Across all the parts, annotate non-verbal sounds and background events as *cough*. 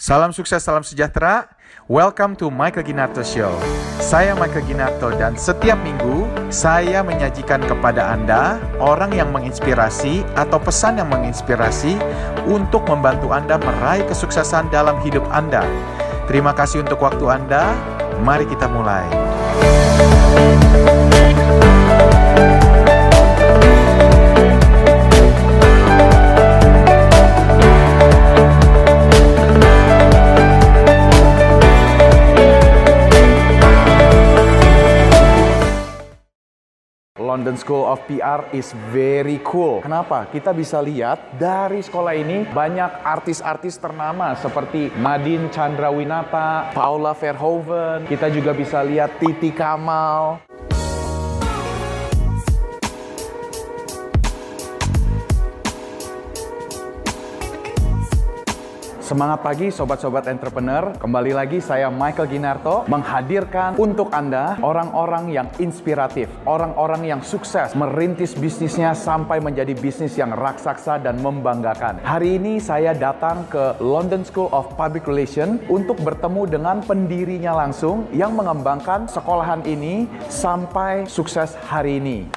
Salam sukses, salam sejahtera. Welcome to Michael Ginarto Show. Saya Michael Ginarto dan setiap minggu saya menyajikan kepada Anda orang yang menginspirasi atau pesan yang menginspirasi untuk membantu Anda meraih kesuksesan dalam hidup Anda. Terima kasih untuk waktu Anda. Mari kita mulai. London School of PR is very cool. Kenapa? Kita bisa lihat dari sekolah ini banyak artis-artis ternama seperti Nadine Chandrawinata, Paula Verhoeven. Kita juga bisa lihat Titi Kamal. Semangat pagi sobat-sobat entrepreneur. Kembali lagi saya Michael Ginarto menghadirkan untuk Anda orang-orang yang inspiratif, orang-orang yang sukses merintis bisnisnya sampai menjadi bisnis yang raksasa dan membanggakan. Hari ini saya datang ke London School of Public Relations untuk bertemu dengan pendirinya langsung yang mengembangkan sekolahan ini sampai sukses hari ini.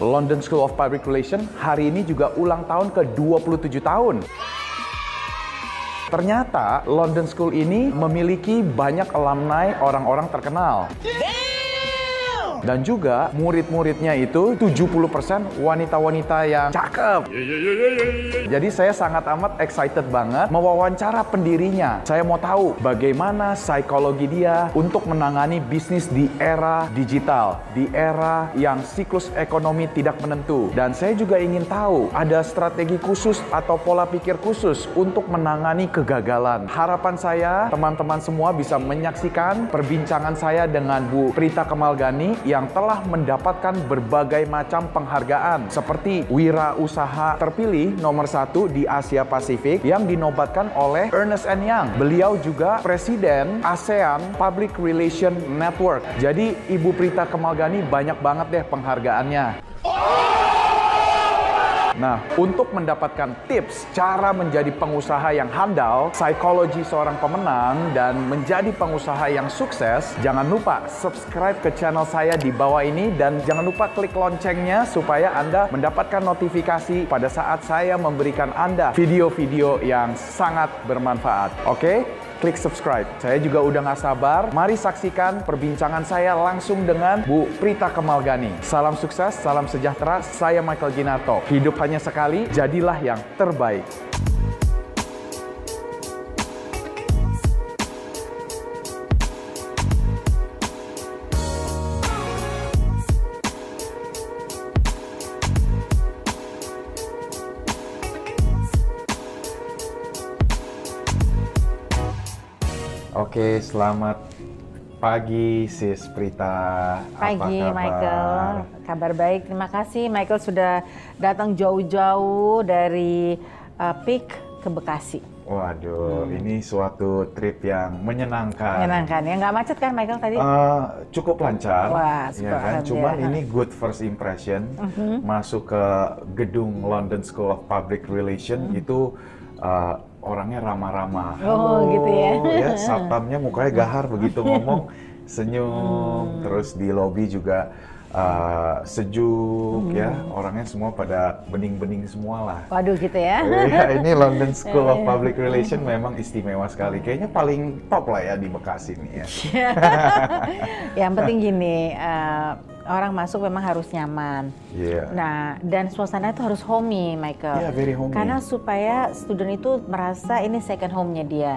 London School of Public Relations hari ini juga ulang tahun ke-27 tahun. Ternyata London School ini memiliki banyak alumni orang-orang terkenal. Dan juga murid-muridnya itu 70% wanita-wanita yang cakep. Jadi saya sangat amat excited banget mewawancara pendirinya. Saya mau tahu bagaimana psikologi dia untuk menangani bisnis di era digital, di era yang siklus ekonomi tidak menentu. Dan saya juga ingin tahu ada strategi khusus atau pola pikir khusus untuk menangani kegagalan. Harapan saya teman-teman semua bisa menyaksikan perbincangan saya dengan Bu Prita Kemalgani yang telah mendapatkan berbagai macam penghargaan seperti wira usaha terpilih nomor satu di Asia Pasifik yang dinobatkan oleh Ernest Young. Beliau juga Presiden ASEAN Public Relation Network. Jadi Ibu Prita Kemalgani banyak banget deh penghargaannya. Nah, untuk mendapatkan tips cara menjadi pengusaha yang handal, psikologi seorang pemenang, dan menjadi pengusaha yang sukses, jangan lupa subscribe ke channel saya di bawah ini dan jangan lupa klik loncengnya supaya Anda mendapatkan notifikasi pada saat saya memberikan Anda video-video yang sangat bermanfaat. Oke? Klik subscribe. Saya juga udah gak sabar. Mari saksikan perbincangan saya langsung dengan Bu Prita Kemalgani. Salam sukses, salam sejahtera. Saya Michael Ginarto. Hidup hanya sekali, jadilah yang terbaik. Oke, selamat pagi Sis Prita. Pagi Apa kabar? Michael, kabar baik. Terima kasih Michael sudah datang jauh-jauh dari uh, Peak ke Bekasi. Waduh, ini suatu trip yang menyenangkan. Menyenangkan ya, nggak macet kan Michael tadi? Eh, cukup lancar, Wah, ya kan? Cuman ini good first impression. Masuk ke gedung London School of Public Relation itu eh, orangnya ramah-ramah. Oh, gitu ya. ya, satpamnya mukanya gahar begitu ngomong, senyum. Terus di lobi juga eh, sejuk, ya. Orangnya semua pada bening-bening semua lah. Waduh gitu ya. *laughs* Iya, ini London School of *laughs* Public Relation memang istimewa sekali. Kayaknya paling top lah ya di Bekasi nih ya. *laughs* Yang penting gini, uh, orang masuk memang harus nyaman. Iya. Nah, dan suasana itu harus homey, Michael. Iya, very homey. Karena supaya student itu merasa ini second home-nya dia.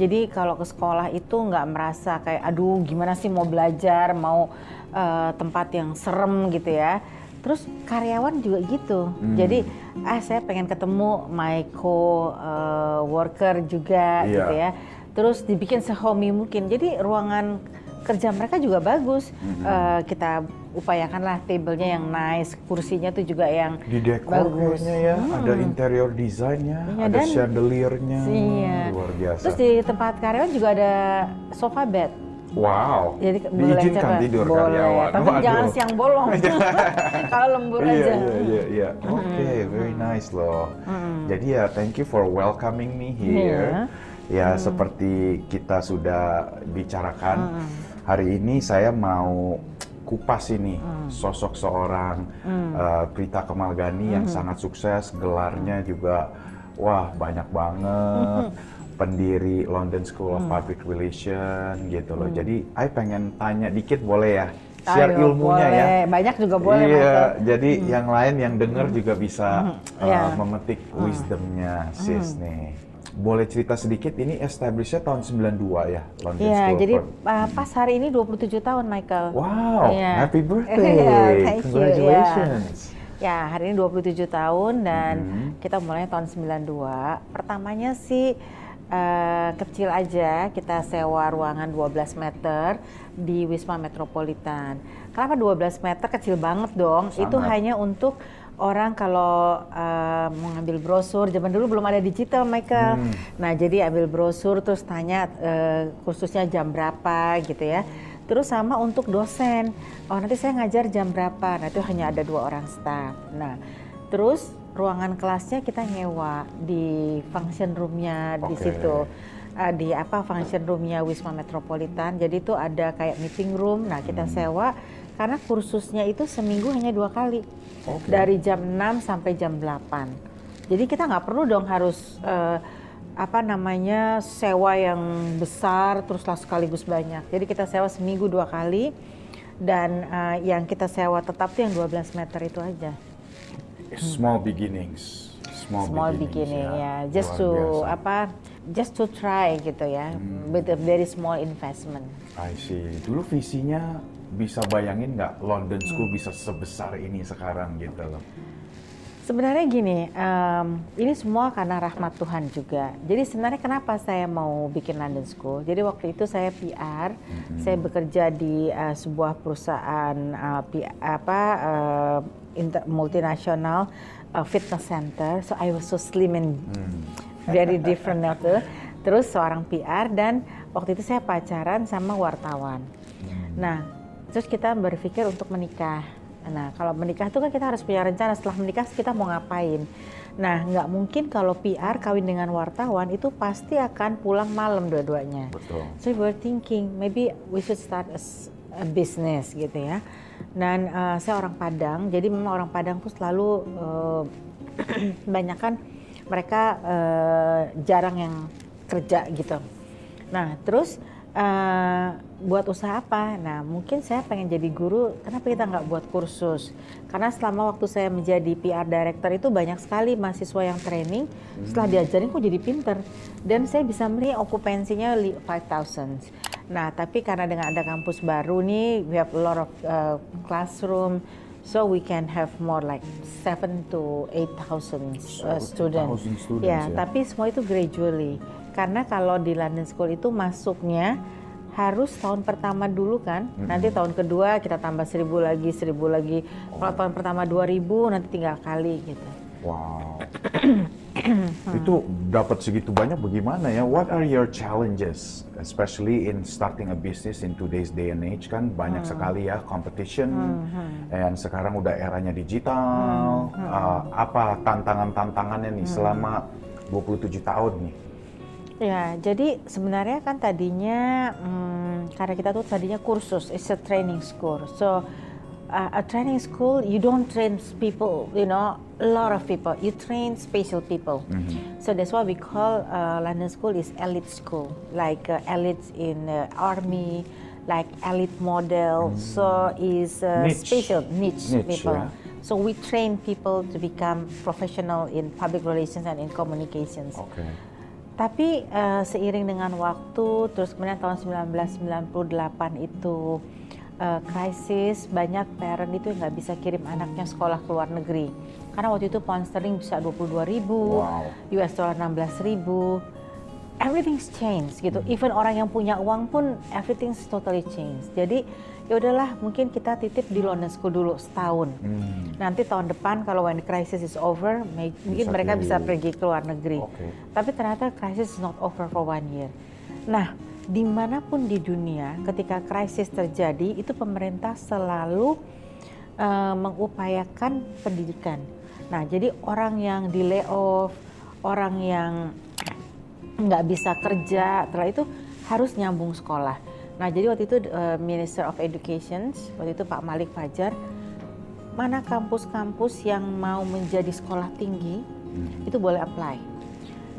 Jadi kalau ke sekolah itu nggak merasa kayak, aduh gimana sih mau belajar, mau eh, tempat yang serem gitu ya. Terus karyawan juga gitu. Hmm. Jadi, ah saya pengen ketemu my co-worker juga Iya. gitu ya. Terus dibikin sehomey mungkin. Jadi ruangan kerja mereka juga bagus. Mm-hmm. Eh, kita upayakanlah tablenya yang nice, kursinya tuh juga yang Di bagus. ya, ada interior desainnya, Iya, ada chandeliernya, Iya. luar biasa. Terus di tempat karyawan juga ada sofa bed. Wow. Jadi boleh Diizinkan coba. tidur boleh. karyawan. Tapi Waduh. jangan siang bolong. *laughs* Kalau lembur Iya, aja. iya, iya, iya. Oke, very nice loh. Jadi ya, thank you for welcoming me here. Ya, seperti kita sudah bicarakan, hari ini saya mau kupas ini sosok seorang uh, Prita Kemalgani yang sangat sukses, gelarnya juga wah banyak banget. Pendiri London School of Public Relations gitu loh. Jadi, I pengen tanya dikit boleh ya? Share Ayo, ilmunya ya. boleh. Banyak juga boleh, Iya, Michael. jadi yang lain yang denger juga bisa uh, Iya. memetik wisdomnya sis nih. Boleh cerita sedikit ini establishnya tahun 92 ya London Iya, School jadi uh, pas hari ini 27 tahun Michael. Wow, Iya. happy *laughs* birthday. Iya, thank you, Congratulations. Ya, hari ini 27 tahun dan Mhm. kita mulai tahun 92. Pertamanya sih eh, kecil aja, kita sewa ruangan 12 meter di Wisma Metropolitan. Kenapa 12 meter? Kecil banget dong. Itu Sangat. hanya untuk orang kalau eh, mau ngambil brosur, zaman dulu belum ada digital, Michael. Hmm. Nah, jadi ambil brosur terus tanya eh, khususnya jam berapa gitu ya. Terus sama untuk dosen, oh nanti saya ngajar jam berapa, nah itu hanya ada dua orang staff. Nah, terus ruangan kelasnya kita nyewa di function roomnya di Oke. situ. Eh, di apa function roomnya Wisma Metropolitan. Jadi itu ada kayak meeting room. Nah kita sewa karena kursusnya itu seminggu hanya dua kali Oke. dari jam 6 sampai jam 8. Jadi kita nggak perlu dong harus eh, apa namanya sewa yang besar teruslah sekaligus banyak. Jadi kita sewa seminggu dua kali dan eh, yang kita sewa tetap tuh yang 12 meter itu aja. Small beginnings. Small, Small beginnings, beginning ya, Luar just to biasa. apa just to try gitu ya with a very small investment. I see. Dulu visinya bisa bayangin nggak London School Hmm. bisa sebesar ini sekarang gitu loh. Sebenarnya gini, em, ini semua karena rahmat Tuhan juga. Jadi sebenarnya kenapa saya mau bikin London School? Jadi waktu itu saya PR, saya bekerja di eh, sebuah perusahaan eh, P- apa inter- multinasional eh, fitness center. So I was so slim and very different itu. Terus seorang PR dan waktu itu saya pacaran sama wartawan. Nah, terus kita berpikir untuk menikah. Nah, kalau menikah itu kan kita harus punya rencana setelah menikah kita mau ngapain. Nah, nggak mungkin kalau PR kawin dengan wartawan itu pasti akan pulang malam dua-duanya. Betul. So we were thinking maybe we should start a, a business gitu ya. Dan eh, saya orang Padang, jadi memang orang Padang tuh selalu *clears throat* banyak kan mereka eh, jarang yang kerja gitu. Nah terus eh, buat usaha apa? Nah mungkin saya pengen jadi guru. Kenapa kita nggak buat kursus? Karena selama waktu saya menjadi PR director itu banyak sekali mahasiswa yang training. Setelah diajarin kok jadi pinter. Dan saya bisa melihat okupansinya li- 5,000. Nah tapi karena dengan ada kampus baru nih, we have a lot of uh, classroom. So we can have more like 7 to 8,000 uh, 8,000 students. students, Ya, ya. tapi semua itu gradually. Karena kalau di London School itu masuknya harus tahun pertama dulu kan, nanti tahun kedua kita tambah seribu lagi, seribu lagi. Kalau tahun pertama 2000 nanti tinggal kali gitu. Wow. *coughs* itu dapat segitu banyak bagaimana ya? What are your challenges, especially in starting a business in today's day and age kan banyak sekali ya competition, dan sekarang udah eranya digital. Uh, apa tantangan-tantangannya nih selama 27 tahun nih? Ya, jadi sebenarnya kan tadinya hmm, karena kita tuh tadinya kursus, it's a training school. So uh, a training school, you don't train people, you know, a lot of people. You train special people. So that's why we call uh, London School is elite school, like uh, elites in uh, army, like elite model. So is uh, Niche. special niche, Niche, people. yeah. So we train people to become professional in public relations and in communications. Oke. Tapi eh, seiring dengan waktu, terus kemudian tahun 1998 itu eh, krisis, banyak parent itu nggak bisa kirim anaknya sekolah ke luar negeri. Karena waktu itu pound sterling bisa 22 ribu, Wow. US dollar 16 ribu. Everything's changed gitu. Even orang yang punya uang pun everything's totally changed. Jadi ya udahlah, mungkin kita titip di London School dulu setahun. Hmm. Nanti tahun depan kalau when the crisis is over, may- mungkin Bisa mereka bisa pergi ke luar negeri. Oke. Tapi ternyata crisis is not over for one year. Nah, di mana pun di dunia ketika krisis terjadi itu pemerintah selalu uh, mengupayakan pendidikan. Nah, jadi orang yang di layoff, orang yang nggak bisa kerja, setelah itu harus nyambung sekolah. Nah, jadi waktu itu uh, Minister of Education, waktu itu Pak Malik Fajar, mana kampus-kampus yang mau menjadi sekolah tinggi, hmm. itu boleh apply.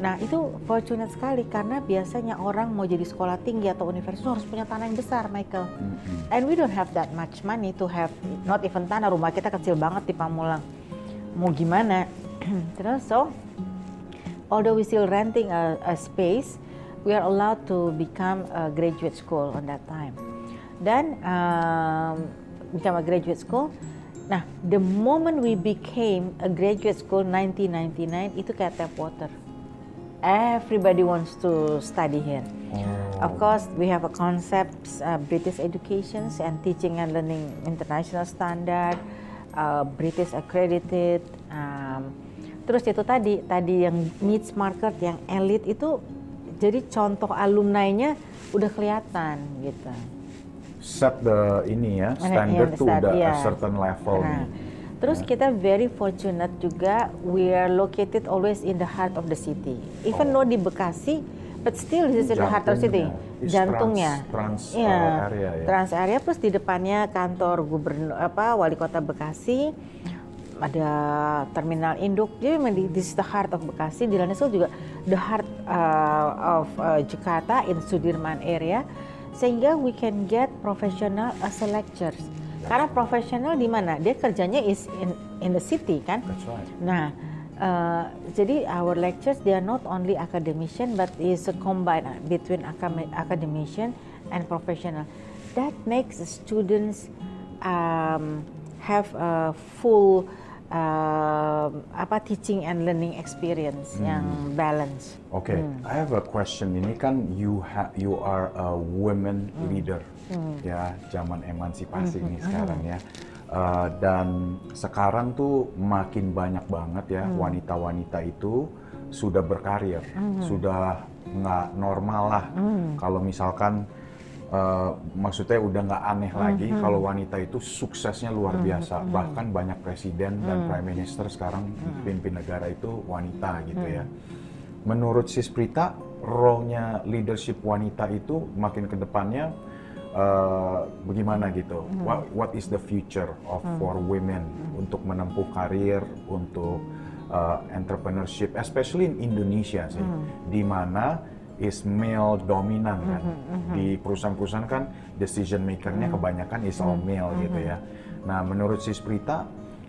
Nah, itu fortunate sekali karena biasanya orang mau jadi sekolah tinggi atau universitas harus punya tanah yang besar, Michael. Hmm. And we don't have that much money to have not even tanah, rumah kita kecil banget di Pamulang. Mau gimana? *clears throat* Terus so although we're still renting a, a space, we are allowed to become a graduate school on that time. Then um, become a graduate school. Nah, the moment we became a graduate school 1999 itu kayak tap water. Everybody wants to study here. Oh. Of course, we have a concept uh, British education and teaching and learning international standard, uh, British accredited. Um, terus itu tadi, tadi yang needs market, yang elite itu jadi contoh alumni-nya udah kelihatan gitu. Set the ini ya, standard tuh udah yeah. a certain level nah, Terus yeah. kita very fortunate juga we are located always in the heart of the city. Even oh. though di Bekasi, but still this is the heart of the city. Jantungnya. Trans, trans yeah. uh, area ya. Trans area plus di depannya kantor gubernur apa wali kota Bekasi ada terminal induk. Jadi memang this is the heart of Bekasi. Di Lanesul juga the heart uh, of uh, Jakarta in Sudirman area. Sehingga we can get professional as a lectures. Karena profesional di mana? Dia kerjanya is in in the city kan. That's right. Nah, uh, jadi our lectures they are not only academician but is a combine between academician and professional. That makes the students um, have a full uh, apa teaching and learning experience hmm. yang balance. Oke, okay. hmm. I have a question. Ini kan you ha you are a women hmm. leader, hmm. ya zaman emansipasi hmm. ini hmm. sekarang ya. Uh, dan sekarang tuh makin banyak banget ya hmm. wanita-wanita hmm. itu sudah berkarir, hmm. sudah nggak normal lah. Hmm. Kalau misalkan uh, maksudnya udah nggak aneh lagi mm -hmm. kalau wanita itu suksesnya luar mm-hmm. biasa. Mm -hmm. Bahkan banyak presiden mm -hmm. dan prime minister sekarang mm -hmm. pimpin negara itu wanita gitu mm -hmm. ya. Menurut Sis Prita, role-nya leadership wanita itu makin ke depannya uh, bagaimana gitu? Mm -hmm. What, what is the future of mm -hmm. for women mm -hmm. untuk menempuh karir, untuk uh, entrepreneurship, especially in Indonesia sih, mm -hmm. di mana is male dominan kan. Mm -hmm, Di perusahaan-perusahaan kan decision makernya mm -hmm. kebanyakan is all male mm -hmm. gitu ya. Nah menurut si Sprita,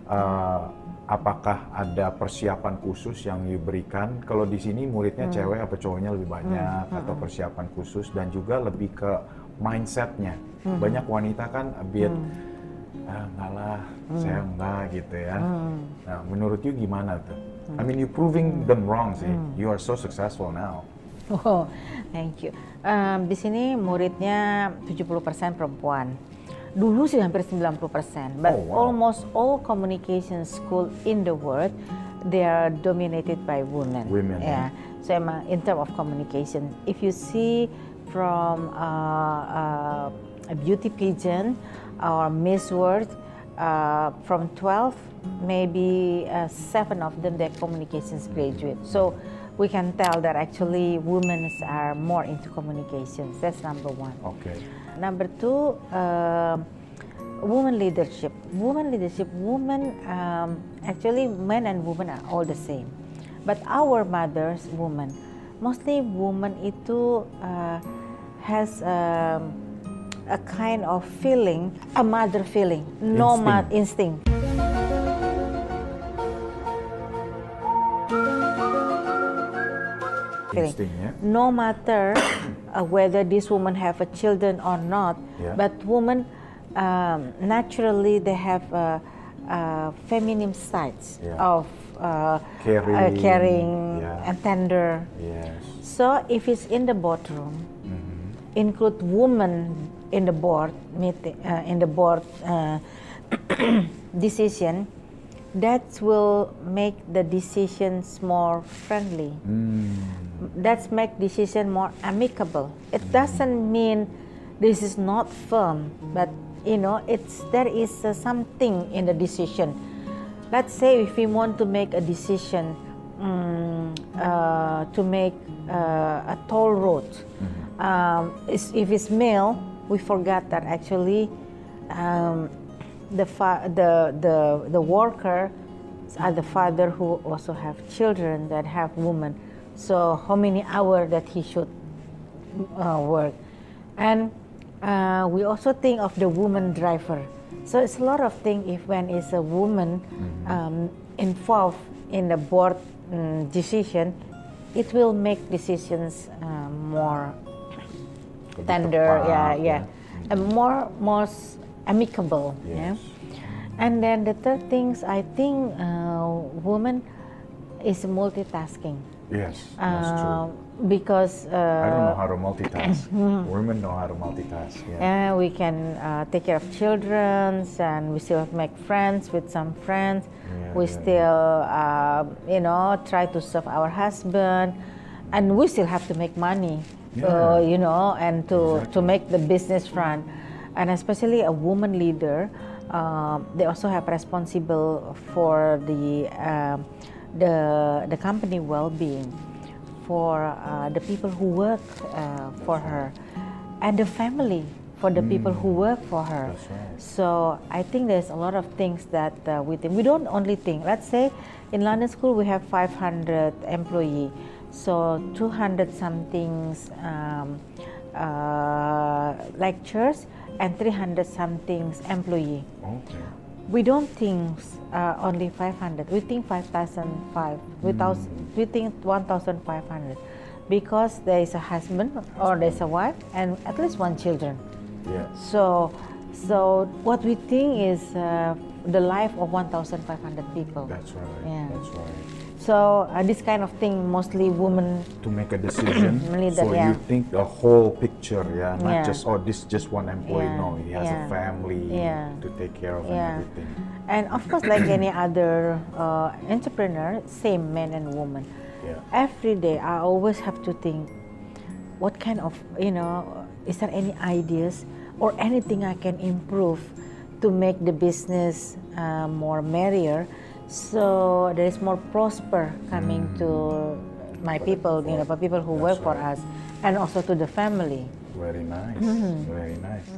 uh, apakah ada persiapan khusus yang diberikan? Kalau di sini muridnya mm -hmm. cewek apa cowoknya lebih banyak mm -hmm. atau persiapan khusus dan juga lebih ke mindsetnya. Mm -hmm. Banyak wanita kan a bit mm -hmm. ah, enggak lah, mm. saya enggak gitu ya. Mm. Nah, menurut you gimana tuh? Mm. I mean, you proving them wrong sih. Mm. You are so successful now. *laughs* Oh, thank you. Um, di sini muridnya 70% perempuan. Dulu sih hampir 90%, but oh, wow. almost all communication school in the world they are dominated by women. Women. Yeah. So in terms of communication, if you see from uh, uh, a beauty pageant or Miss World, uh, from 12, maybe uh, seven of them they're communications graduate. So we can tell that actually women are more into communications. That's number one. Okay. Number two, uh, woman leadership. Woman leadership, women, um, actually men and women are all the same. But our mothers, women, mostly woman itu uh, has um, a kind of feeling, a mother feeling, no instinct. instinct. Yeah. No matter *coughs* uh, whether this woman have a children or not, yeah. but women um, naturally they have uh, uh, feminine sides yeah. of uh, caring, uh, caring and tender. Yes. So if it's in the boardroom, mm-hmm. include women in the board meeting, uh, in the board *coughs* decision, that will make the decisions more friendly. That's make decision more amicable. It doesn't mean this is not firm, but you know, it's there is uh, something in the decision. Let's say if we want to make a decision um, uh, to make uh, a toll road, um, is- if it's male, we forgot that actually um, the, fa- the the the worker are the father who also have children that have women. So how many hours that he should uh, work, and uh, we also think of the woman driver. So it's a lot of things if when it's a woman um, involved in the board mm, decision, it will make decisions uh, more tender, tepat, yeah, yeah, and more more amicable, yeah. And then the third things, I think, uh, woman is multitasking. Yes, that's true. Uh, because uh, I don't know how to multitask. *laughs* Women know how to multitask. Yeah. and we can uh, take care of children, and we still make friends with some friends. Yeah, we yeah, still, uh, you know, try to serve our husband, and we still have to make money, uh, Yeah. you know, and to to make the business run, and especially a woman leader, uh, they also have responsible for the um the the company well-being for uh, the people who work uh, for her and the family for the people who work for her. Right. So I think there's a lot of things that uh, we think. We don't only think. Let's say in London School we have 500 employee, so 200 somethings um, uh, lectures and 300 something employee Okay. we don't think uh, only 500 we think 5005 we, thous- we think 1500 because there is a husband or there's a wife and at least one children Yes. so so what we think is uh, the life of 1500 people That's right. Yeah. That's right. So uh, this kind of thing mostly women To make a decision, *clears throat* Leader, so yeah. you think the whole picture, yeah, not Yeah. just oh this just one employee. Yeah, No, he has a family to take care of and everything. and of course like any other uh, entrepreneur same men and women Yeah. every day I always have to think what kind of you know is there any ideas or anything I can improve to make the business uh, more merrier so there is more prosper coming to my people you know the people who work for us and also to the family Very nice. Mm-hmm. Very nice.